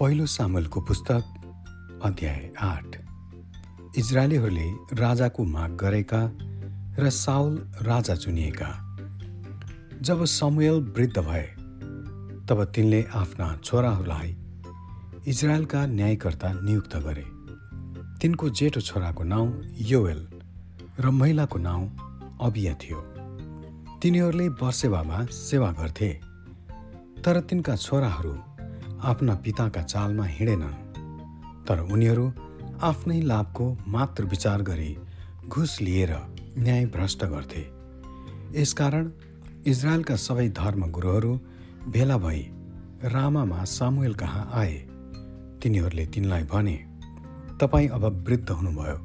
पहिलो सामलको पुस्तक अध्याय आठ। इजरायलीहरूले राजाको माग गरेका र साउल राजा चुनिएका। जब समुएल वृद्ध भए तब तिनले आफ्ना छोराहरूलाई इजरायलका न्यायकर्ता नियुक्त गरे। तिनको जेठो छोराको नाउँ योएल र महिलाको नाउँ अबिया थियो। तिनीहरूले वर्षेवामा सेवा गर्थे तर तिनका छोराहरू आफ्ना पिताका चालमा हिँडेनन् तर उनीहरू आफ्नै लाभको मात्र विचार गरी घुस लिएर न्याय भ्रष्ट गर्थे। यसकारण इजरायलका सबै धर्मगुरुहरू भेला भई रामामा सामुएल कहाँ आए? तिनीहरूले तिनलाई भने तपाईँ अब वृद्ध हुनुभयो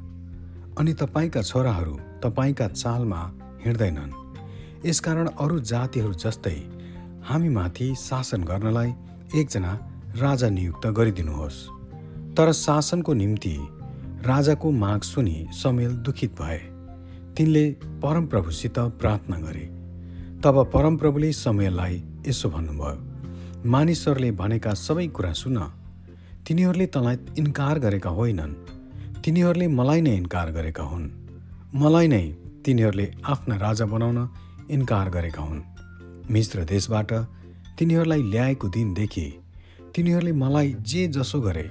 अनि तपाईँका छोराहरू तपाईँका चालमा हिँड्दैनन्। यसकारण अरू जातिहरू जस्तै हामीमाथि शासन गर्नलाई एकजना राजा नियुक्त गरिदिनुहोस्। तर शासनको निम्ति राजाको माग सुनि समेल दुखित भए। तिनले परमप्रभुसित प्रार्थना गरे। तब परमप्रभुले समेललाई यसो भन्नुभयो मानिसहरूले भनेका सबै कुरा सुन। तिनीहरूले तँलाई इन्कार गरेका होइनन्। तिनीहरूले मलाई नै इन्कार गरेका हुन्। मलाई नै तिनीहरूले आफ्ना राजा बनाउन इन्कार गरेका हुन्। मिश्र देशबाट तिनीहरूलाई ल्याएको दिनदेखि तिनीहरूले मलाई जे जसो गरे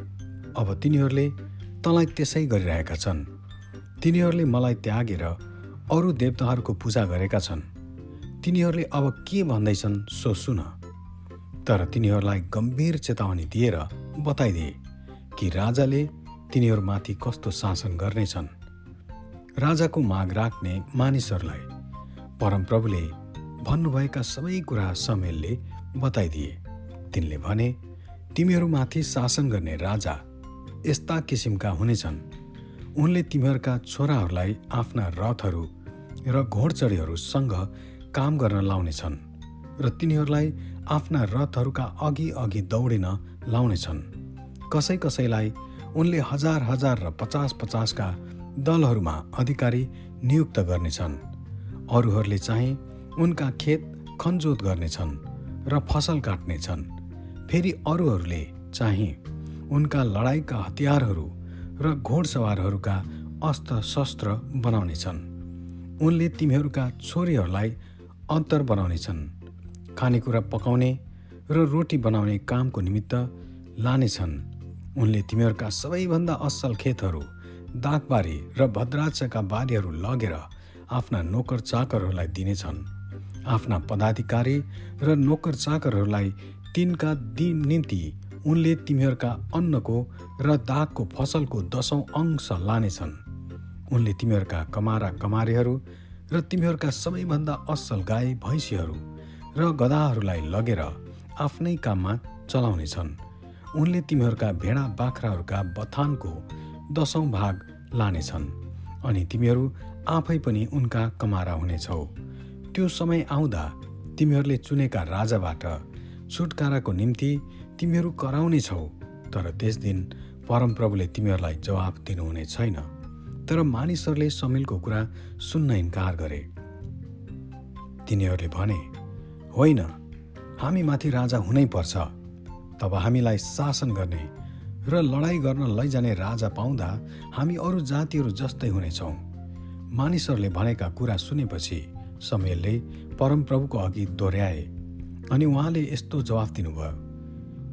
अब तिनीहरूले तँलाई त्यसै गरिरहेका छन्। तिनीहरूले मलाई त्यागेर अरू देवताहरूको पूजा गरेका छन्। तिनीहरूले अब के भन्दैछन् सो सुन। तर तिनीहरूलाई गम्भीर चेतावनी दिएर बताइदिए कि राजाले तिनीहरूमाथि कस्तो शासन गर्नेछन्। राजाको माग राख्ने मानिसहरूलाई परमप्रभुले भन्नुभएका सबै कुरा समेलले बताइदिए। तिनले भने तिमीहरूमाथि शासन गर्ने राजा यस्ता किसिमका हुनेछन्। उनले तिमीहरूका छोराहरूलाई आफ्ना रथहरू र घोडचडीहरूसँग काम गर्न लाउनेछन् र तिनीहरूलाई आफ्ना रथहरूका अघि अघि दौडिन लाउनेछन्। कसै कसैलाई उनले हजार हजार र पचास पचासका दलहरूमा अधिकारी नियुक्त गर्नेछन्। अरूहरूले चाहिँ उनका खेत खनजोत गर्नेछन् र फसल काट्नेछन्। फेरि अरूहरूले चाहिँ उनका लडाइँका हतियारहरू र घोडसवारहरूका अस्त्र शस्त्र बनाउनेछन्। उनले तिमीहरूका छोरीहरूलाई अन्तर बनाउनेछन् खानेकुरा पकाउने र रोटी बनाउने कामको निमित्त लानेछन्। उनले तिमीहरूका सबैभन्दा असल खेतहरू दागबारी र भद्राक्षका बारीहरू लगेर आफ्ना नोकर चाकरहरूलाई दिनेछन्। आफ्ना पदाधिकारी र नोकर चाकरहरूलाई तिनका दिन निम्ति उनले तिमीहरूका अन्नको र दागको फसलको दसौँ अंश लानेछन्। उनले तिमीहरूका कमारा कमारेहरू र तिमीहरूका सबैभन्दा असल गाई भैँसीहरू र गदाहरूलाई लगेर आफ्नै काममा चलाउनेछन्। उनले तिमीहरूका भेडा बाख्राहरूका बथानको दसौँ भाग लानेछन्। अनि तिमीहरू आफै पनि उनका कमारा हुनेछौ। त्यो समय आउँदा तिमीहरूले चुनेका राजाबाट छुटकाराको निम्ति तिमीहरू कराउने छौ तर त्यस दिन परमप्रभुले तिमीहरूलाई जवाब दिनुहुने छैन। तर मानिसहरूले समिलको कुरा सुन्न इन्कार गरे। तिनीहरूले भने होइन हामीमाथि राजा हुनै पर्छ। तब हामीलाई शासन गर्ने र लडाइँ गर्न लैजाने राजा पाउँदा हामी अरू जातिहरू जस्तै हुनेछौँ। मानिसहरूले भनेका कुरा सुनेपछि समयले परमप्रभुको अघि दोहोऱ्याए अनि उहाँले यस्तो जवाफ दिनुभयो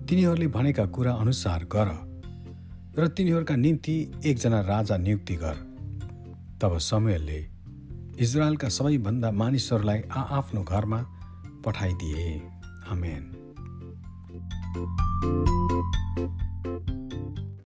तिनीहरूले भनेका कुरा अनुसार गर र तिनीहरूका निम्ति एकजना राजा नियुक्ति गर। तब समयले इजरायलका सबैभन्दा मानिसहरूलाई आआफ्नो घरमा पठाइदिए। आमेन।